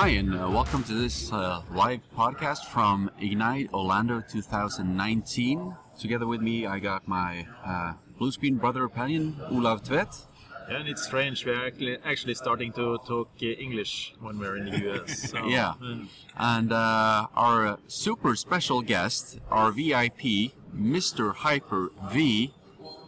Hi, and uh, welcome to this uh, live podcast from Ignite Orlando 2019. Together with me, I got my uh, blue screen brother opinion, Olav Tvedt. And it's strange. We're actually actually starting to talk uh, English when we're in the US. So, Yeah. And uh, our uh, super special guest, our VIP, Mr. Hyper V,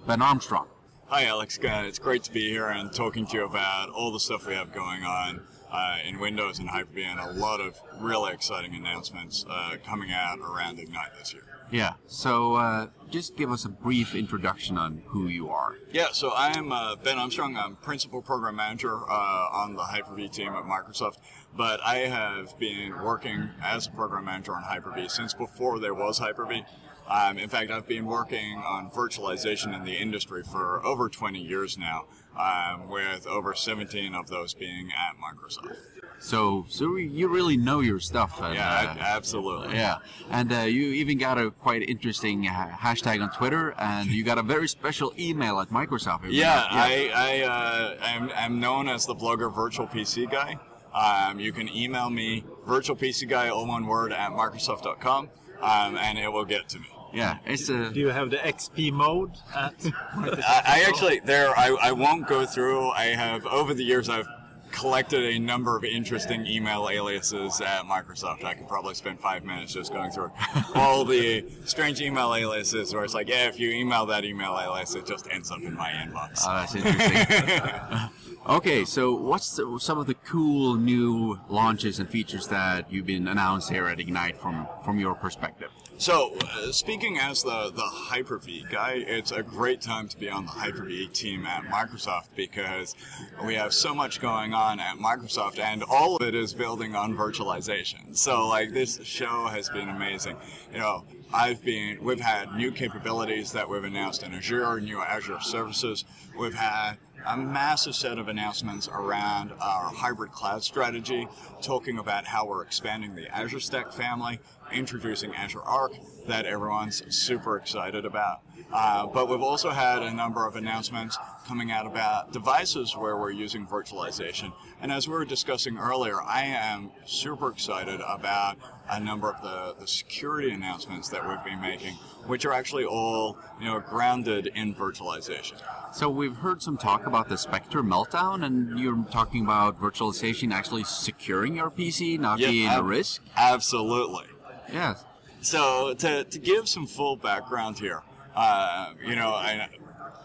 Ben Armstrong. Hi, Alex. It's great to be here and talking to you about all the stuff we have going on uh, in Windows and Hyper-V and a lot of really exciting announcements uh, coming out around Ignite this year. Yeah, so uh, just give us a brief introduction on who you are. Yeah, so I am uh, Ben Armstrong. I'm Principal Program Manager uh, on the Hyper-V team at Microsoft, but I have been working as a Program Manager on Hyper-V since before there was Hyper-V. Um, in fact, I've been working on virtualization in the industry for over 20 years now, um, with over 17 of those being at Microsoft. So, so you really know your stuff. And, Yeah, uh, absolutely. Yeah, and uh, you even got a quite interesting uh, hashtag on Twitter, and you got a very special email at Microsoft. Yeah, I, I uh, am, am known as the blogger Virtual PC Guy. Um, you can email me virtualpcguy, all one word, at microsoft.com, um, and it will get to me. yeah, it's a do you have the XP mode at? I, I actually, there, I, I won't go through. I have, over the years, I've collected a number of interesting email aliases at Microsoft. I could probably spend five minutes just going through all the strange email aliases where it's like, yeah, if you email that email alias, it just ends up in my inbox. Oh, that's interesting. okay, so what's the, some of the cool new launches and features that you've been announced here at Ignite from from your perspective? So, uh, speaking as the, the Hyper-V guy, it's a great time to be on the Hyper-V team at Microsoft because we have so much going on at Microsoft and all of it is building on virtualization. So, like, this show has been amazing. You know, I've been, we've had new capabilities that we've announced in Azure, new Azure services. We've had a massive set of announcements around our hybrid cloud strategy, talking about how we're expanding the Azure Stack family, introducing Azure Arc that everyone's super excited about. Uh, but we've also had a number of announcements coming out about devices where we're using virtualization. And as we were discussing earlier, I am super excited about a number of the, the security announcements that we've been making, which are actually all you know grounded in virtualization. So we've heard some talk about the Spectre meltdown, and you're talking about virtualization actually securing your PC, not Yeah, being a risk. Absolutely. Yes. So to, to give some full background here, uh, you know, I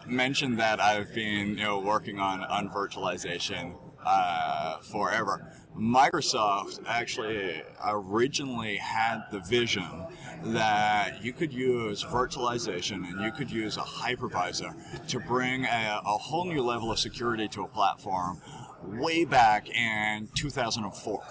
mentioned that I've been you know working on on virtualization uh, forever. Microsoft actually originally had the vision that you could use virtualization and you could use a hypervisor to bring a, a whole new level of security to a platform way back in 2004.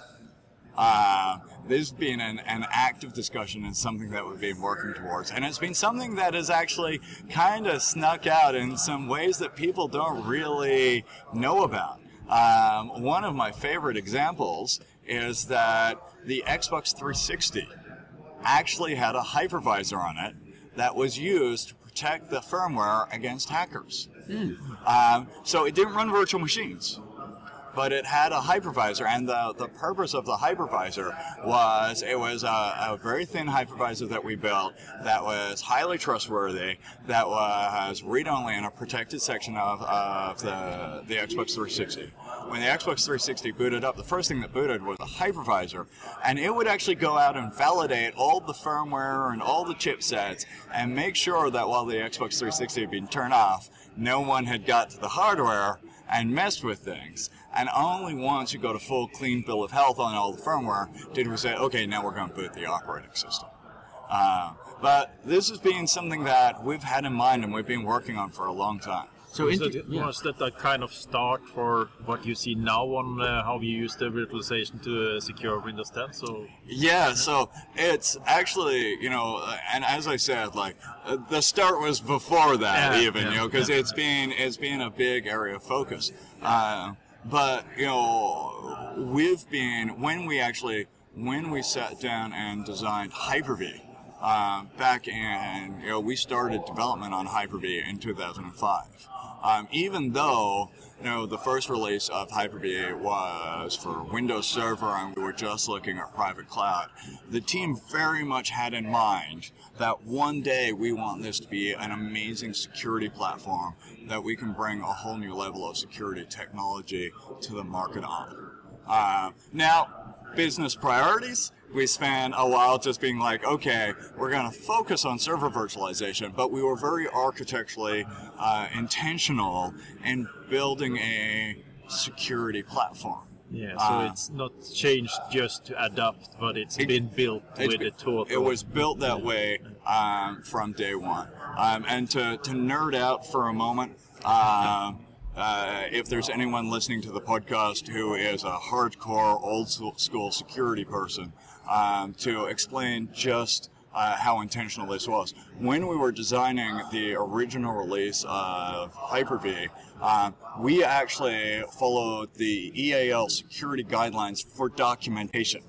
Uh, there's been an, an active discussion and something that we've been working towards. And it's been something that has actually kind of snuck out in some ways that people don't really know about. Um, one of my favorite examples is that the Xbox 360 actually had a hypervisor on it that was used to protect the firmware against hackers. Um, so it didn't run virtual machines but it had a hypervisor, and the, the purpose of the hypervisor was it was a, a very thin hypervisor that we built that was highly trustworthy, that was read only in a protected section of, of the, the Xbox 360. When the Xbox 360 booted up, the first thing that booted was a hypervisor, and it would actually go out and validate all the firmware and all the chipsets and make sure that while the Xbox 360 had been turned off, no one had got to the hardware and messed with things. And only once you got a full clean bill of health on all the firmware did we say, okay, now we're going to boot the operating system. Uh, but this has been something that we've had in mind and we've been working on for a long time. So, So into, it- yeah. was that a kind of start for what you see now on uh, how we use the virtualization to uh, secure Windows 10? So Yeah, so it's actually, you know, uh, and as I said, like uh, the start was before that, Yeah, even, yeah, you know, because it's been it's been a big area of focus. Uh, but you know, we've been when we actually when we sat down and designed Hyper-V, um, back in, you know, we started development on Hyper-V in 2005. Um, even though, you know, the first release of Hyper-V was for Windows Server and we were just looking at private cloud, the team very much had in mind that one day we want this to be an amazing security platform that we can bring a whole new level of security technology to the market on. Uh, now, business priorities, we spent a while just being like, okay, we're going to focus on server virtualization, but we were very architecturally uh, intentional in building a security platform. Yeah, so uh, it's not changed just to adapt, but it's it, been built with the tool. It was built that way um, from day one. Um, and to, to nerd out for a moment, um, uh, if there's anyone listening to the podcast who is a hardcore old school security person, um, to explain just uh, how intentional this was. When we were designing the original release of Hyper-V, uh, we actually followed the EAL security guidelines for documentation.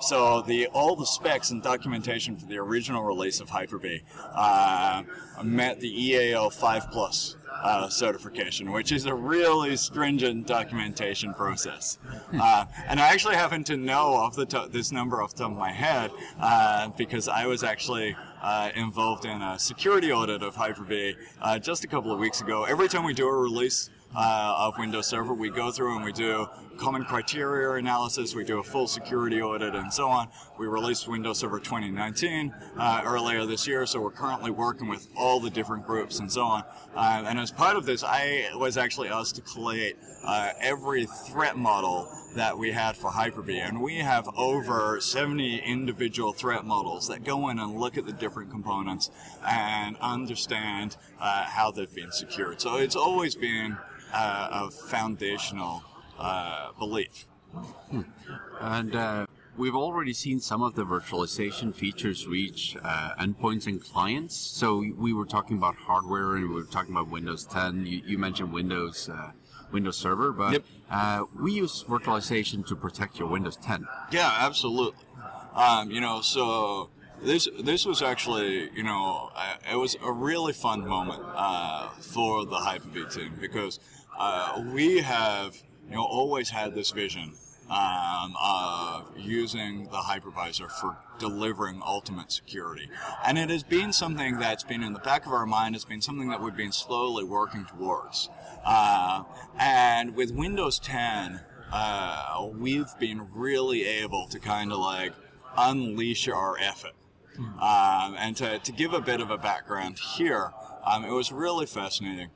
So the all the specs and documentation for the original release of Hyper-V uh, met the EAL 5 Plus uh, certification, which is a really stringent documentation process. Uh, and I actually happen to know off the top, this number off the top of my head uh, because I was actually uh, involved in a security audit of Hyper-V uh, just a couple of weeks ago. Every time we do a release uh, of Windows Server. We go through and we do common criteria analysis, we do a full security audit, and so on. We released Windows Server 2019 uh, earlier this year, so we're currently working with all the different groups and so on. Uh, and as part of this, I was actually asked to collate uh, every threat model that we had for Hyper-V, and we have over 70 individual threat models that go in and look at the different components and understand uh, how they've been secured. So it's always been uh, of foundational uh, belief. Hmm. And uh, we've already seen some of the virtualization features reach uh, endpoints and clients. So we were talking about hardware and we were talking about Windows 10. You, you mentioned Windows. Uh, Windows Server, but yep. Uh, we use virtualization to protect your Windows 10. Yeah, absolutely. Um, you know, so this this was actually you know it was a really fun moment uh, for the Hyper-V team because uh, we have you know always had this vision um, of using the hypervisor for delivering ultimate security. And it has been something that's been in the back of our mind, it's been something that we've been slowly working towards. Uh, and with Windows 10, uh, we've been really able to kind of like unleash our effort. Um, and to, to give a bit of a background here, um, it was really fascinating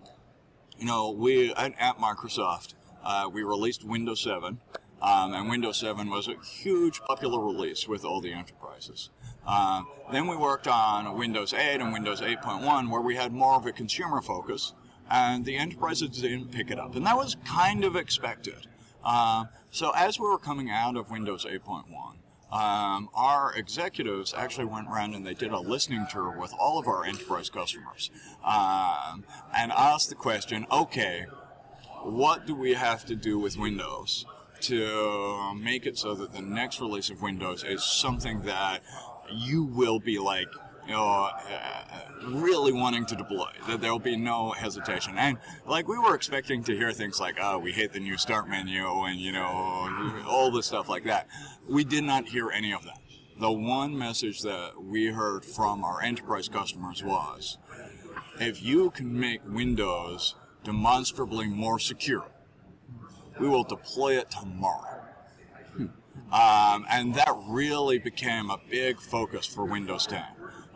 you know, we at, at Microsoft, uh, we released Windows 7, um, and Windows 7 was a huge popular release with all the enterprises. Uh, then we worked on Windows 8 and Windows 8.1, where we had more of a consumer focus, and the enterprises didn't pick it up, and that was kind of expected. Uh, so as we were coming out of Windows 8.1, um, our executives actually went around and they did a listening tour with all of our enterprise customers um, and asked the question okay, what do we have to do with Windows to make it so that the next release of Windows is something that you will be like you know, uh, really wanting to deploy. That there'll be no hesitation. And like we were expecting to hear things like, "Oh, we hate the new start menu," and you know, all the stuff like that. We did not hear any of that. The one message that we heard from our enterprise customers was, if you can make Windows demonstrably more secure, we will deploy it tomorrow. Hmm. Um, and that really became a big focus for Windows 10.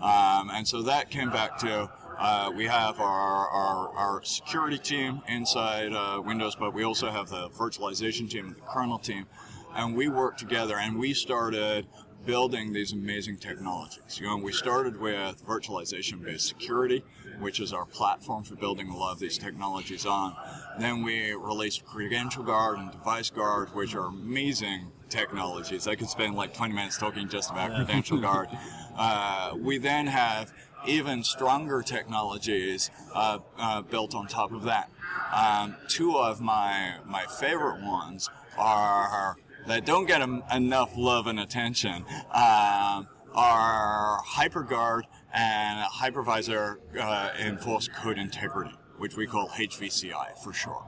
Um, and so that came back to uh, we have our, our, our, security team inside uh, Windows, but we also have the virtualization team and the kernel team. And we work together and we started building these amazing technologies. You know, we started with virtualization based security, which is our platform for building a lot of these technologies on. Then we released Credential Guard and Device Guard, which are amazing technologies. I could spend like 20 minutes talking just about Credential Guard. Uh, we then have even stronger technologies uh, uh, built on top of that. Um, two of my my favorite ones are that don't get em- enough love and attention. Um, are HyperGuard and Hypervisor uh, Enforced Code Integrity, which we call HVCI for short.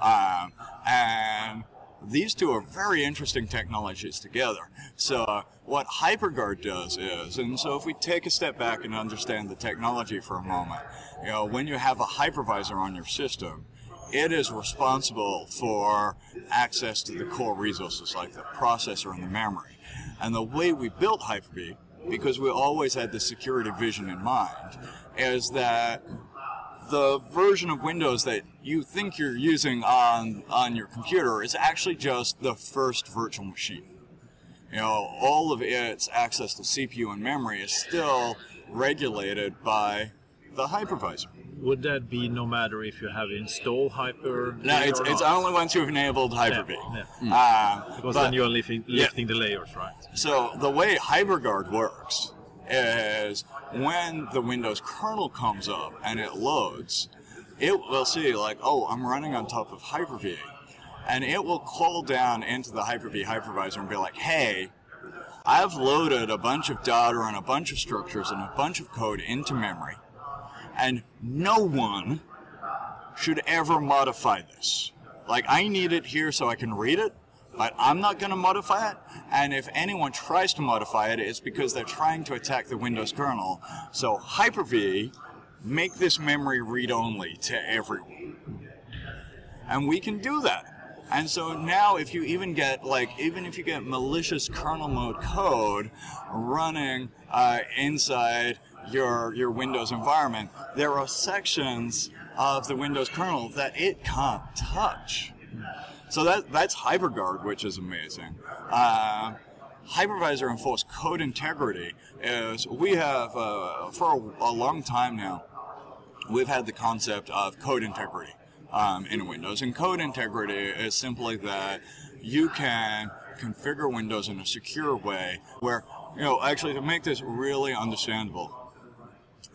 Um, and these two are very interesting technologies together. So what HyperGuard does is, and so if we take a step back and understand the technology for a moment, you know, when you have a hypervisor on your system, it is responsible for access to the core resources like the processor and the memory. And the way we built Hyper-V, because we always had the security vision in mind, is that the version of Windows that you think you're using on, on your computer is actually just the first virtual machine. You know, all of its access to CPU and memory is still regulated by the hypervisor. Would that be no matter if you have installed Hyper? No, it's, or it's not? only once you've enabled Hyper-V. Yeah, Uh, Because but- then you're lifting, lifting the layers, right? So the way HyperGuard works is when the Windows kernel comes up and it loads, it will see like, oh, I'm running on top of Hyper-V, and it will call down into the Hyper-V hypervisor and be like, hey, I've loaded a bunch of data and a bunch of structures and a bunch of code into memory, and no one should ever modify this. Like, I need it here so I can read it, but I'm not going to modify it. And if anyone tries to modify it, it's because they're trying to attack the Windows kernel. So, Hyper-V, make this memory read only to everyone. And we can do that. And so now, if you even get like, even if you get malicious kernel mode code running uh, inside your your Windows environment, there are sections of the Windows kernel that it can't touch. So that that's HyperGuard, which is amazing. Uh, hypervisor enforced code integrity is we have uh, for a, a long time now we've had the concept of code integrity um, in Windows. And code integrity is simply that you can configure Windows in a secure way where, you know, actually to make this really understandable,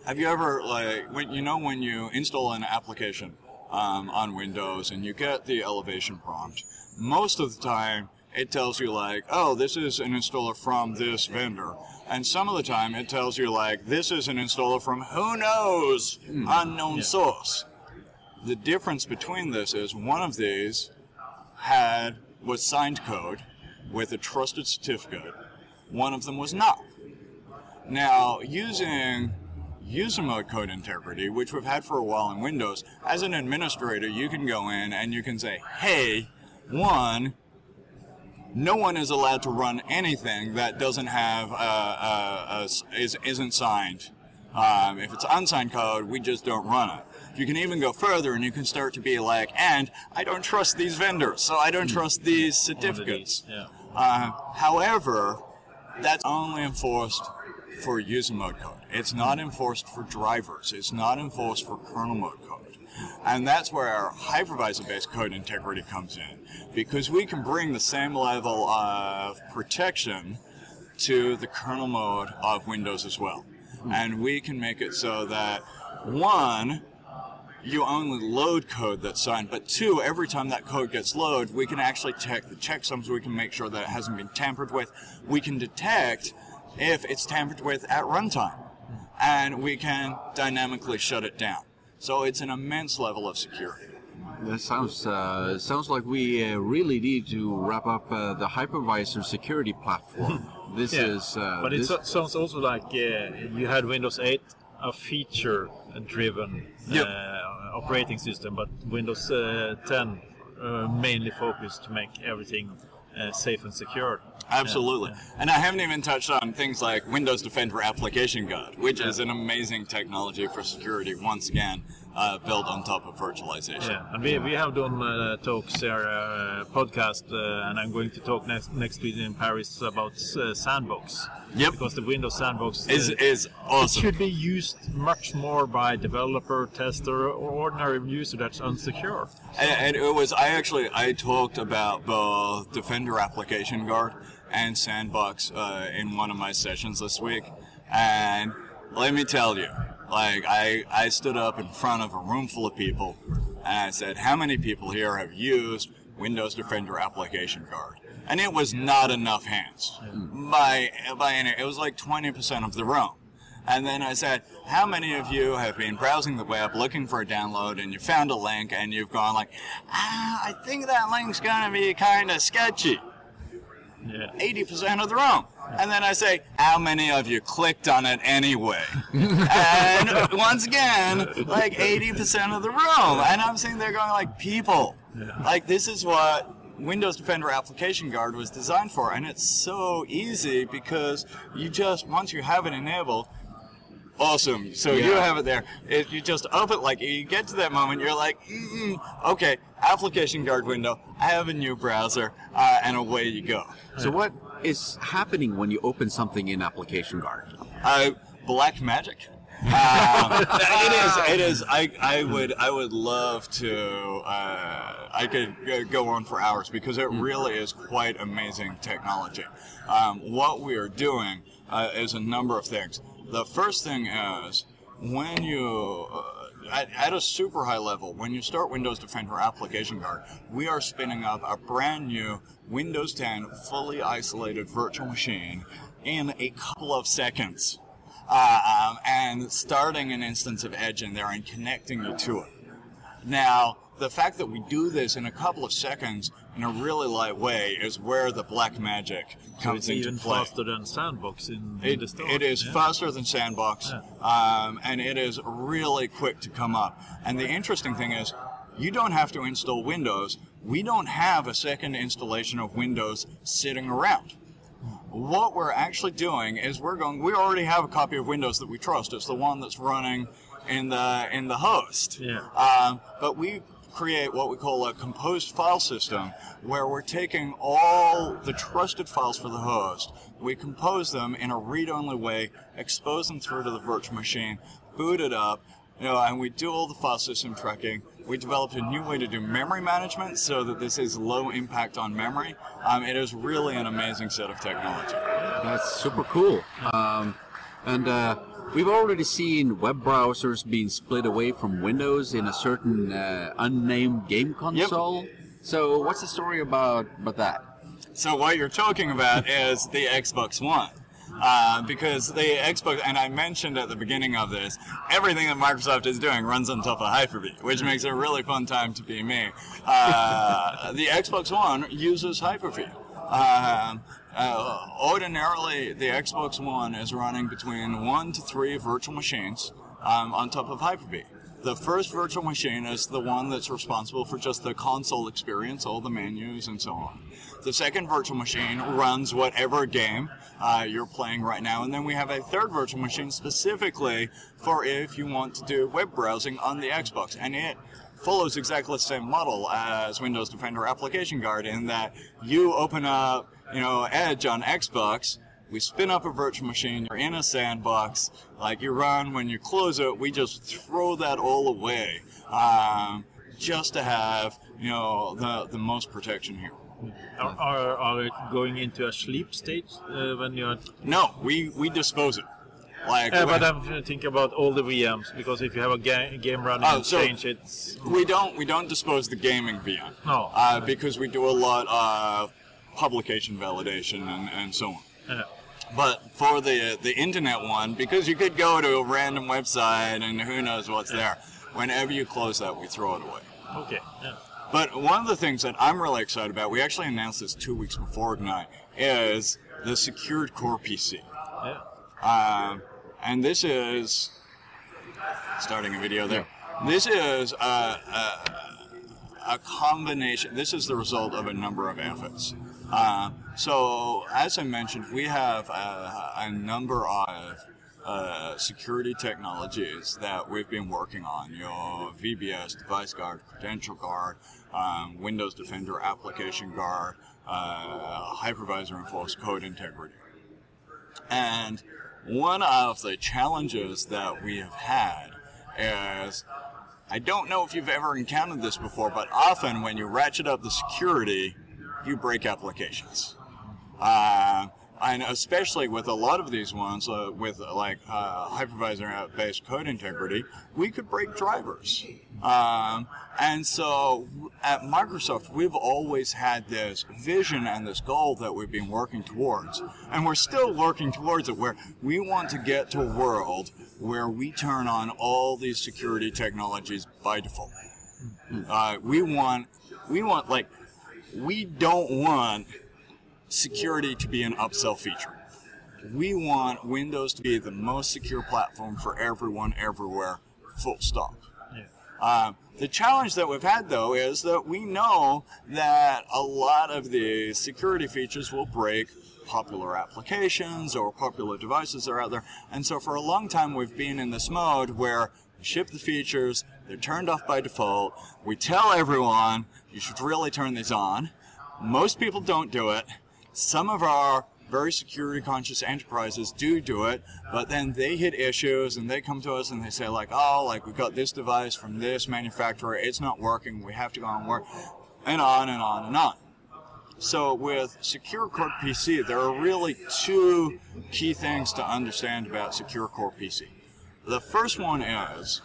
have you ever, like, when you know when you install an application um, on Windows and you get the elevation prompt, most of the time it tells you like, oh, this is an installer from this vendor. And some of the time it tells you like, this is an installer from who knows, unknown source. The difference between this is one of these had was signed code with a trusted certificate. One of them was not. Now, using user mode code integrity, which we've had for a while in Windows, as an administrator, you can go in and you can say, hey, one, no one is allowed to run anything that doesn't have uh, uh, uh, is isn't signed. Um, if it's unsigned code, we just don't run it. You can even go further, and you can start to be like, and I don't trust these vendors, so I don't trust these certificates. Yeah. Uh, however, that's only enforced for user mode code. It's not enforced for drivers. It's not enforced for kernel mode code. And that's where our hypervisor-based code integrity comes in, because we can bring the same level of protection to the kernel mode of Windows as well. Hmm. And we can make it so that, one, you only load code that's signed, but two, every time that code gets loaded, we can actually check the checksums. We can make sure that it hasn't been tampered with. We can detect if it's tampered with at runtime, and we can dynamically shut it down. So it's an immense level of security. That sounds uh, sounds like we uh, really need to wrap up uh, the hypervisor security platform. This Yeah. is, uh, but it so- sounds also like uh, you had Windows 8, a feature-driven Yep. uh, operating system, but Windows uh, 10 uh, mainly focused to make everything uh, safe and secure. Absolutely. Yeah, And I haven't even touched on things like Windows Defender Application Guard, which is an amazing technology for security, once again, uh, built on top of virtualization. Yeah, and we, we have done uh, talks here, uh, podcast, uh, and I'm going to talk next next week in Paris about uh, Sandbox. Yep. Because the Windows Sandbox uh, Is, is it awesome. should be used much more by developer, tester, or ordinary user that's unsecure. And, and it was I actually I talked about both Defender Application Guard and Sandbox uh, in one of my sessions this week, and let me tell you, like I I stood up in front of a room full of people, and I said, how many people here have used Windows Defender Application Guard? and it was not enough hands by by any. It was like twenty percent of the room. And then I said, How many of you have been browsing the web looking for a download and you found a link and you've gone like, ah, I think that link's gonna be kind of sketchy. Yeah. 80% of the room. And then I say, How many of you clicked on it anyway? and once again, like 80% of the room. And I'm sitting there going, like, people, like, this is what Windows Defender Application Guard was designed for. And it's so easy because you just, once you have it enabled, awesome. So you have it there. It, you just open, like, you get to that moment, you're like, okay, Application Guard window, have a new browser, uh, and away you go. So what is happening when you open something in Application Guard? Uh, black magic. Um, it is. It is. I, I would. I would love to. Uh, I could go- go on for hours because it really is quite amazing technology. Um, what we are doing uh, is a number of things. The first thing is when you. At, at a super high level, when you start Windows Defender Application Guard, we are spinning up a brand new Windows 10 fully isolated virtual machine in a couple of seconds uh, um, and starting an instance of Edge in there and connecting you to it. Now, the fact that we do this in a couple of seconds in a really light way is where the black magic comes So comes it's into even play. faster than Sandbox in, in the store. it is yeah. faster than Sandbox, um, and it is really quick to come up. And the interesting thing is, you don't have to install Windows. We don't have a second installation of Windows sitting around. What we're actually doing is we're going. We already have a copy of Windows that we trust. It's the one that's running in the in the host. Yeah. Um, but we create what we call a composed file system where we're taking all the trusted files for the host, we compose them in a read-only way, expose them through to the virtual machine, boot it up, you know, and we do all the file system tracking. We developed a new way to do memory management so that this is low impact on memory. Um, it is really an amazing set of technology. That's super cool. Um, and uh, we've already seen web browsers being split away from Windows in a certain uh, unnamed game console. So what's the story about about that? So what you're talking about is the Xbox One. Uh, because the Xbox, and I mentioned at the beginning of this, everything that Microsoft is doing runs on top of Hyper-V, which makes it a really fun time to be me. Uh, the Xbox One uses Hyper-V. Um, uh, ordinarily, the Xbox One is running between one to three virtual machines um, on top of Hyper-V. The first virtual machine is the one that's responsible for just the console experience, all the menus and so on. The second virtual machine runs whatever game uh, you're playing right now, and then we have a third virtual machine specifically for if you want to do web browsing on the Xbox, and it follows exactly the same model as Windows Defender Application Guard in that you open up, you know, Edge on Xbox, we spin up a virtual machine, you're in a sandbox, like you run, when you close it, we just throw that all away, um, just to have, you know, the, the most protection here. Are, are, are it going into a sleep state uh, when you're? No, we, we dispose it. Like, Uh, but I'm thinking about all the VMs because if you have a ga- game running and so- change it. we don't we don't dispose the gaming VM. No. Uh, because we do a lot of publication validation and, and so on. uh, But for the the internet one, because you could go to a random website and who knows what's there. Whenever you close that, we throw it away. okay. Yeah. But one of the things that I'm really excited about, we actually announced this two weeks before Ignite, is the secured core PC. Yeah. Um, and this is starting a video there. This is a, a, a combination. This is the result of a number of efforts. Uh, so, as I mentioned, we have a, a number of uh, security technologies that we've been working on. Your VBS, Device Guard, Credential Guard, um, Windows Defender Application Guard, uh, Hypervisor Enforced Code Integrity. And one of the challenges that we have had is I don't know if you've ever encountered this before, but often when you ratchet up the security, you break applications. Uh, and especially with a lot of these ones uh, with like uh, hypervisor based code integrity, we could break drivers. Um, and so at Microsoft, we've always had this vision and this goal that we've been working towards. And we're still working towards it where we want to get to a world where we turn on all these security technologies by default. Uh, we want, we want like, we don't want security to be an upsell feature. We want Windows to be the most secure platform for everyone, everywhere, full stop. Yeah. Uh, the challenge that we've had, though, is that we know that a lot of the security features will break popular applications or popular devices that are out there. And so for a long time, we've been in this mode where we ship the features, they're turned off by default. We tell everyone, you should really turn these on. Most people don't do it. Some of our very security conscious enterprises do do it, but then they hit issues and they come to us and they say like, oh, like we've got this device from this manufacturer, it's not working, we have to go and work, and on and on and on. So with Secure Core PC, there are really two key things to understand about Secure Core PC. The first one is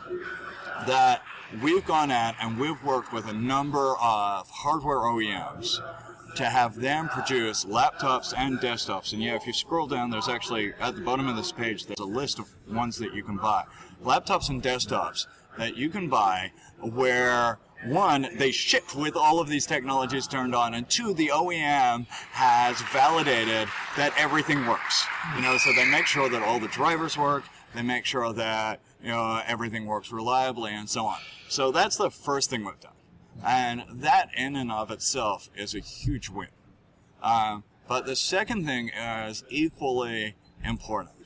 that we've gone at and we've worked with a number of hardware OEMs to have them produce laptops and desktops. And yeah, if you scroll down, there's actually at the bottom of this page, there's a list of ones that you can buy. Laptops and desktops that you can buy where one, they ship with all of these technologies turned on, and two, the OEM has validated that everything works. You know, so they make sure that all the drivers work, they make sure that, you know, everything works reliably and so on. So that's the first thing we've done. And that in and of itself is a huge win. Um, but the second thing is equally important.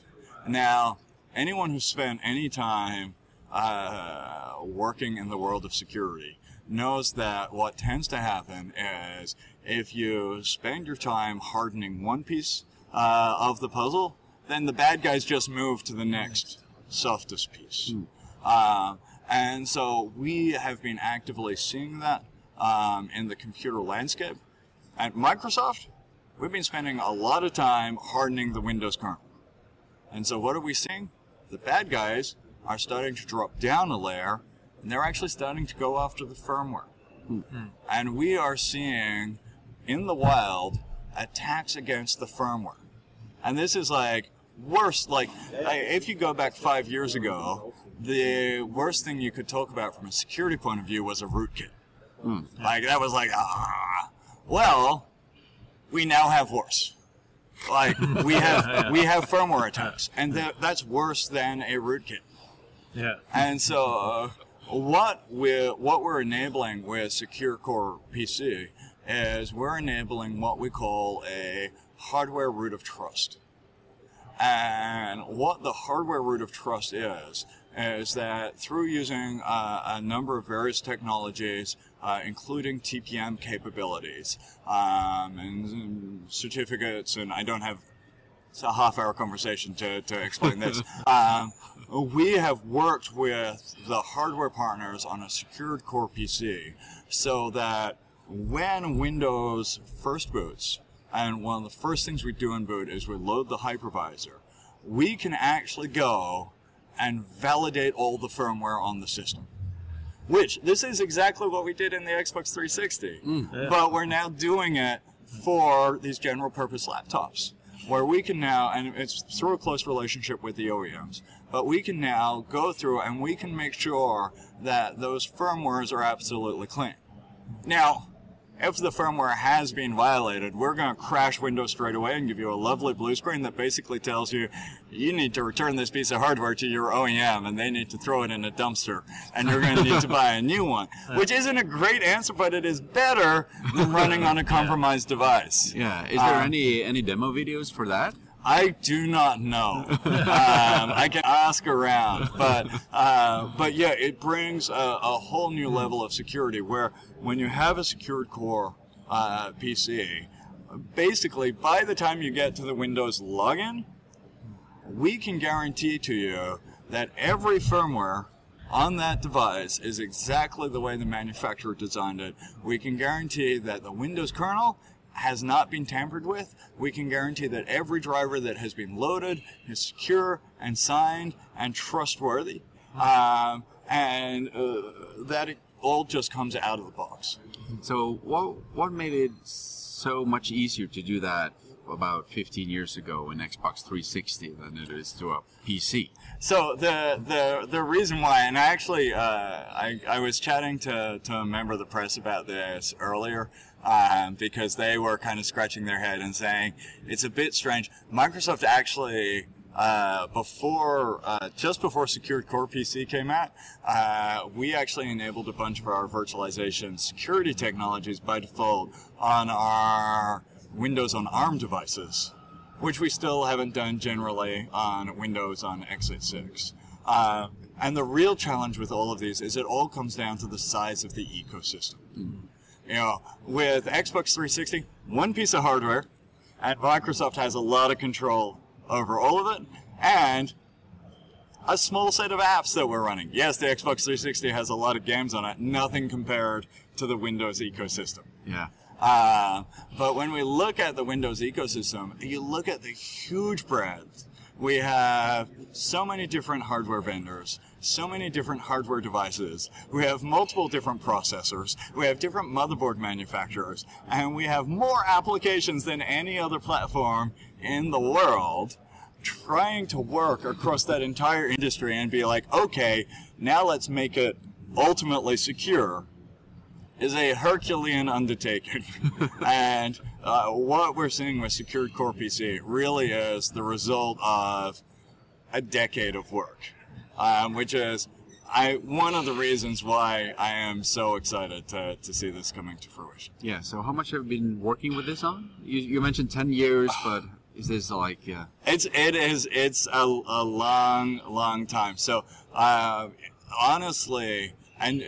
Now, anyone who's spent any time uh, working in the world of security knows that what tends to happen is if you spend your time hardening one piece uh, of the puzzle, then the bad guys just move to the next softest piece. Uh, and so we have been actively seeing that um, in the computer landscape. At Microsoft, we've been spending a lot of time hardening the Windows kernel. And so what are we seeing? The bad guys are starting to drop down a layer, and they're actually starting to go after the firmware. And we are seeing in the wild attacks against the firmware. And this is like worse, like, if you go back five years ago, the worst thing you could talk about from a security point of view was a rootkit. Like, that was like, ah. Well, we now have worse. Like, we have, we have firmware attacks, and that, that's worse than a rootkit. Yeah. And so, uh, what we what we're enabling with Secure Core PC is we're enabling what we call a hardware root of trust. And what the hardware root of trust is is that through using uh, a number of various technologies, uh, including TPM capabilities um, and certificates, and I don't have it's a half hour conversation to, to explain this. um, we have worked with the hardware partners on a secured core PC so that when Windows first boots, and one of the first things we do in boot is we load the hypervisor, we can actually go and validate all the firmware on the system. Which, this is exactly what we did in the Xbox 360, mm. but we're now doing it for these general purpose laptops where we can now, and it's through a close relationship with the OEMs, but we can now go through and we can make sure that those firmwares are absolutely clean. Now, if the firmware has been violated, we're going to crash Windows straight away and give you a lovely blue screen that basically tells you you need to return this piece of hardware to your OEM and they need to throw it in a dumpster and you're going to need to buy a new one. Which isn't a great answer, but it is better than running on a compromised device. Yeah. Is there Um, any any demo videos for that? I do not know. um, I can ask around, but uh, but yeah, it brings a, a whole new level of security where when you have a secured core uh, PC, basically by the time you get to the Windows login, we can guarantee to you that every firmware on that device is exactly the way the manufacturer designed it. We can guarantee that the Windows kernel has not been tampered with. We can guarantee that every driver that has been loaded is secure and signed and trustworthy. Um, and uh, that it all just comes out of the box. So what what made it so much easier to do that about 15 years ago in Xbox 360 than it is to a PC? So the the the reason why, and I actually uh, I I was chatting to to a member of the press about this earlier. Um, because they were kind of scratching their head and saying it's a bit strange. Microsoft actually uh, before, uh, just before Secured Core PC came out, uh, we actually enabled a bunch of our virtualization security technologies by default on our Windows on ARM devices, which we still haven't done generally on Windows on x86. Uh, and the real challenge with all of these is it all comes down to the size of the ecosystem. Mm. You know, with Xbox 360, one piece of hardware, and Microsoft has a lot of control over all of it, and a small set of apps that we're running. Yes, the Xbox 360 has a lot of games on it, nothing compared to the Windows ecosystem. Yeah. Uh, but when we look at the Windows ecosystem, you look at the huge breadth. We have so many different hardware vendors, so many different hardware devices. We have multiple different processors. We have different motherboard manufacturers. And we have more applications than any other platform in the world trying to work across that entire industry and be like, okay, now let's make it ultimately secure is a Herculean undertaking. and uh, what we're seeing with Secured Core PC really is the result of a decade of work, um, which is I one of the reasons why I am so excited to, to see this coming to fruition. Yeah. So how much have you been working with this on? You, you mentioned ten years, but is this like? It's it is it's a, a long long time. So uh, honestly, and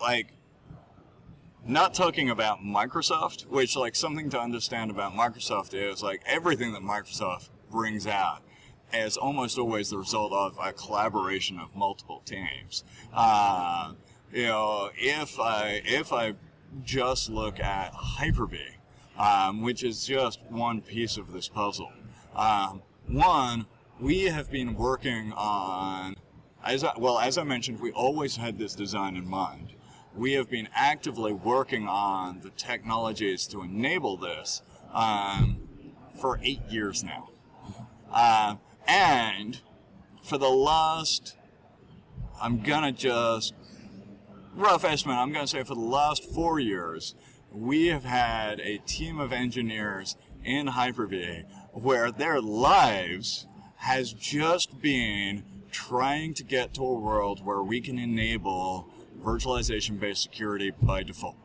like not talking about Microsoft, which like something to understand about Microsoft is like everything that Microsoft brings out is almost always the result of a collaboration of multiple teams. Uh, you know, if I if I just look at Hyper-V, um, which is just one piece of this puzzle. Um, one, we have been working on, as I, well as I mentioned, we always had this design in mind we have been actively working on the technologies to enable this um, for eight years now. Uh, and for the last, I'm gonna just, rough estimate, I'm gonna say for the last four years, we have had a team of engineers in Hyper-V where their lives has just been trying to get to a world where we can enable virtualization based security by default.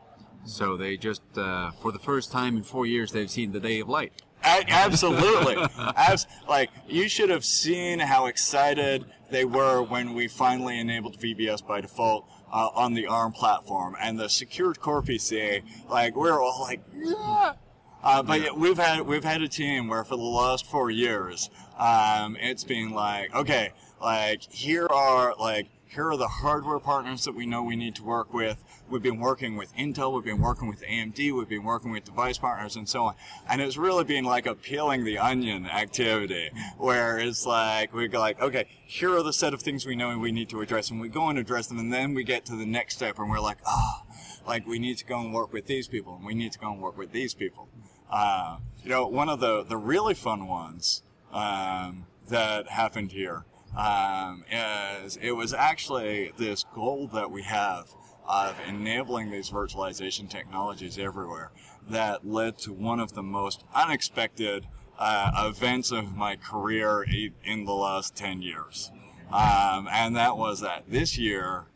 So they just, uh, for the first time in four years, they've seen the day of light. absolutely. As, like, you should have seen how excited they were when we finally enabled VBS by default uh, on the ARM platform and the secured core PCA. Like, we're all like, yeah. Uh, but yeah. we've had we've had a team where for the last four years, um, it's been like, okay, like here are like here are the hardware partners that we know we need to work with. We've been working with Intel, we've been working with AMD, we've been working with device partners and so on. And it's really been like a peeling the onion activity where it's like, we go like, okay, here are the set of things we know we need to address and we go and address them and then we get to the next step and we're like, ah, oh, like we need to go and work with these people and we need to go and work with these people. Uh, you know, one of the, the really fun ones, um, that happened here um, is it was actually this goal that we have of enabling these virtualization technologies everywhere that led to one of the most unexpected uh, events of my career in the last 10 years. Um, and that was that this year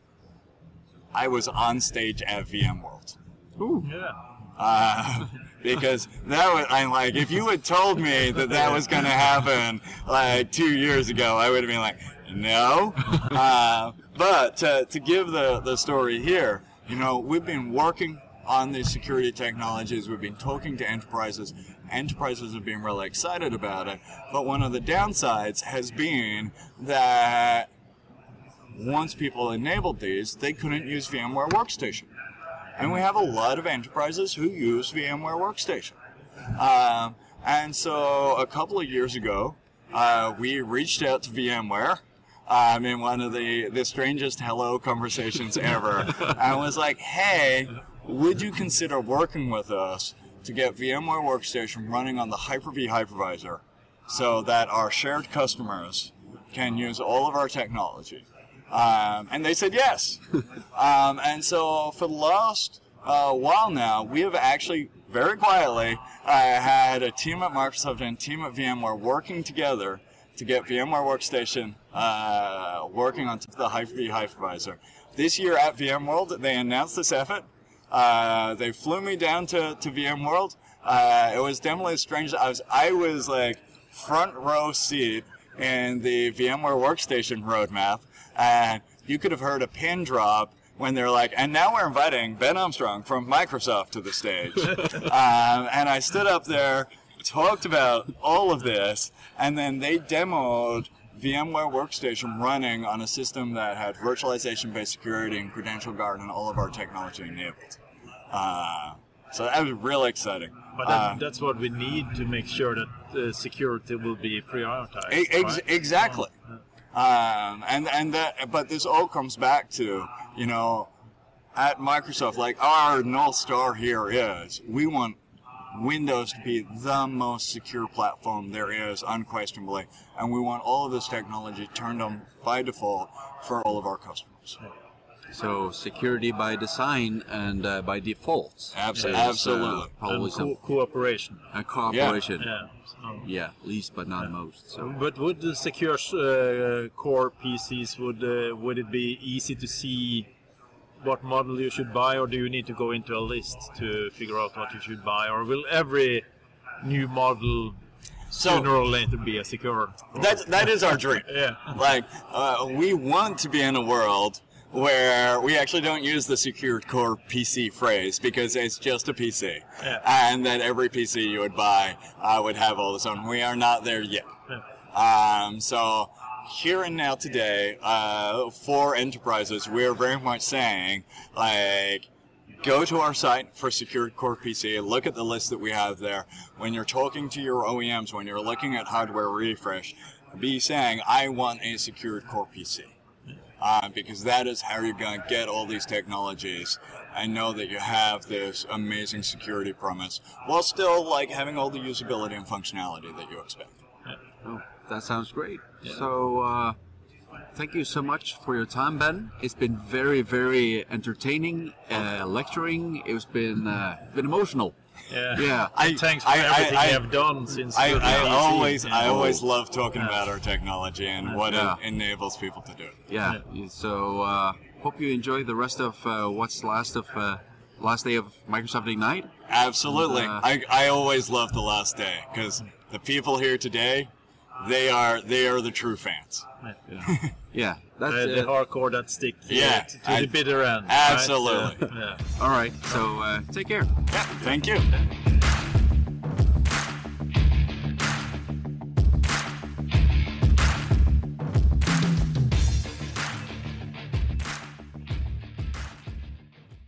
I was on stage at VMworld. Ooh, yeah. Uh, because that was I'm like if you had told me that that was going to happen like two years ago, I would have been like, no. Uh, but to, to give the the story here, you know, we've been working on these security technologies. We've been talking to enterprises. Enterprises have been really excited about it. But one of the downsides has been that once people enabled these, they couldn't use VMware Workstation. And we have a lot of enterprises who use VMware Workstation. Um, and so a couple of years ago, uh, we reached out to VMware. Um, in one of the, the strangest hello conversations ever, and was like, "Hey, would you consider working with us to get VMware Workstation running on the Hyper-V hypervisor, so that our shared customers can use all of our technology?" Um, and they said yes. um, and so for the last uh, while now, we have actually very quietly uh, had a team at Microsoft and a team at VMware working together to get VMware Workstation uh, working on the Hyper-V hypervisor. This year at VMworld, they announced this effort. Uh, they flew me down to, to VMworld. Uh, it was definitely strange. I was I was like front row seat in the VMware Workstation roadmap, and you could have heard a pin drop when they're like, and now we're inviting Ben Armstrong from Microsoft to the stage. um, and I stood up there, talked about all of this, and then they demoed VMware Workstation running on a system that had virtualization based security and credential guard and all of our technology enabled. Uh, so that was really exciting. But that, Uh, that's what we need to make sure that uh, security will be prioritized. Ex- right? Exactly. Um, and and that, but this all comes back to you know, at Microsoft, like our north star here is we want Windows to be the most secure platform there is, unquestionably, and we want all of this technology turned on by default for all of our customers. So security by design and uh, by default. Absolutely. is, uh, absolutely. probably and co- cooperation. a cooperation. Yeah. so- Yeah, least but not most. So But would the secure uh, core PCs would uh, would it be easy to see what model you should buy, or do you need to go into a list to figure out what you should buy, or will every new model So- sooner or later be a secure? That that is our dream. Yeah. Like uh, we want to be in a world where we actually don't use the secured core PC phrase because it's just a PC, Yeah. and that every PC you would buy uh, would have all this on. We are not there yet. Yeah. Um, so here and now today, uh, for enterprises, we are very much saying like. Go to our site for Secured Core PC. Look at the list that we have there. When you're talking to your OEMs, when you're looking at hardware refresh, be saying, "I want a Secured Core PC," uh, because that is how you're going to get all these technologies and know that you have this amazing security promise, while still like having all the usability and functionality that you expect. oh, that sounds great. So uh, thank you so much for your time, Ben. It's been very, very entertaining, uh, lecturing. It's been uh, been emotional. Yeah. Yeah. I- Thanks for I- I- everything I- you have done since. I, I PC. always, I always love talking about our technology and what Yeah. it enables people to do. Yeah. So uh, hope you enjoy the rest of uh, what's last of uh, last day of Microsoft Ignite. Absolutely. Uh, I, I always love the last day because the people here today, they are they are the true fans. Yeah. yeah. That's Uh, the hardcore that stick to, Yeah, to the I- bitter end. right? Absolutely. Yeah. All right. So uh, take care. Yeah, thank you.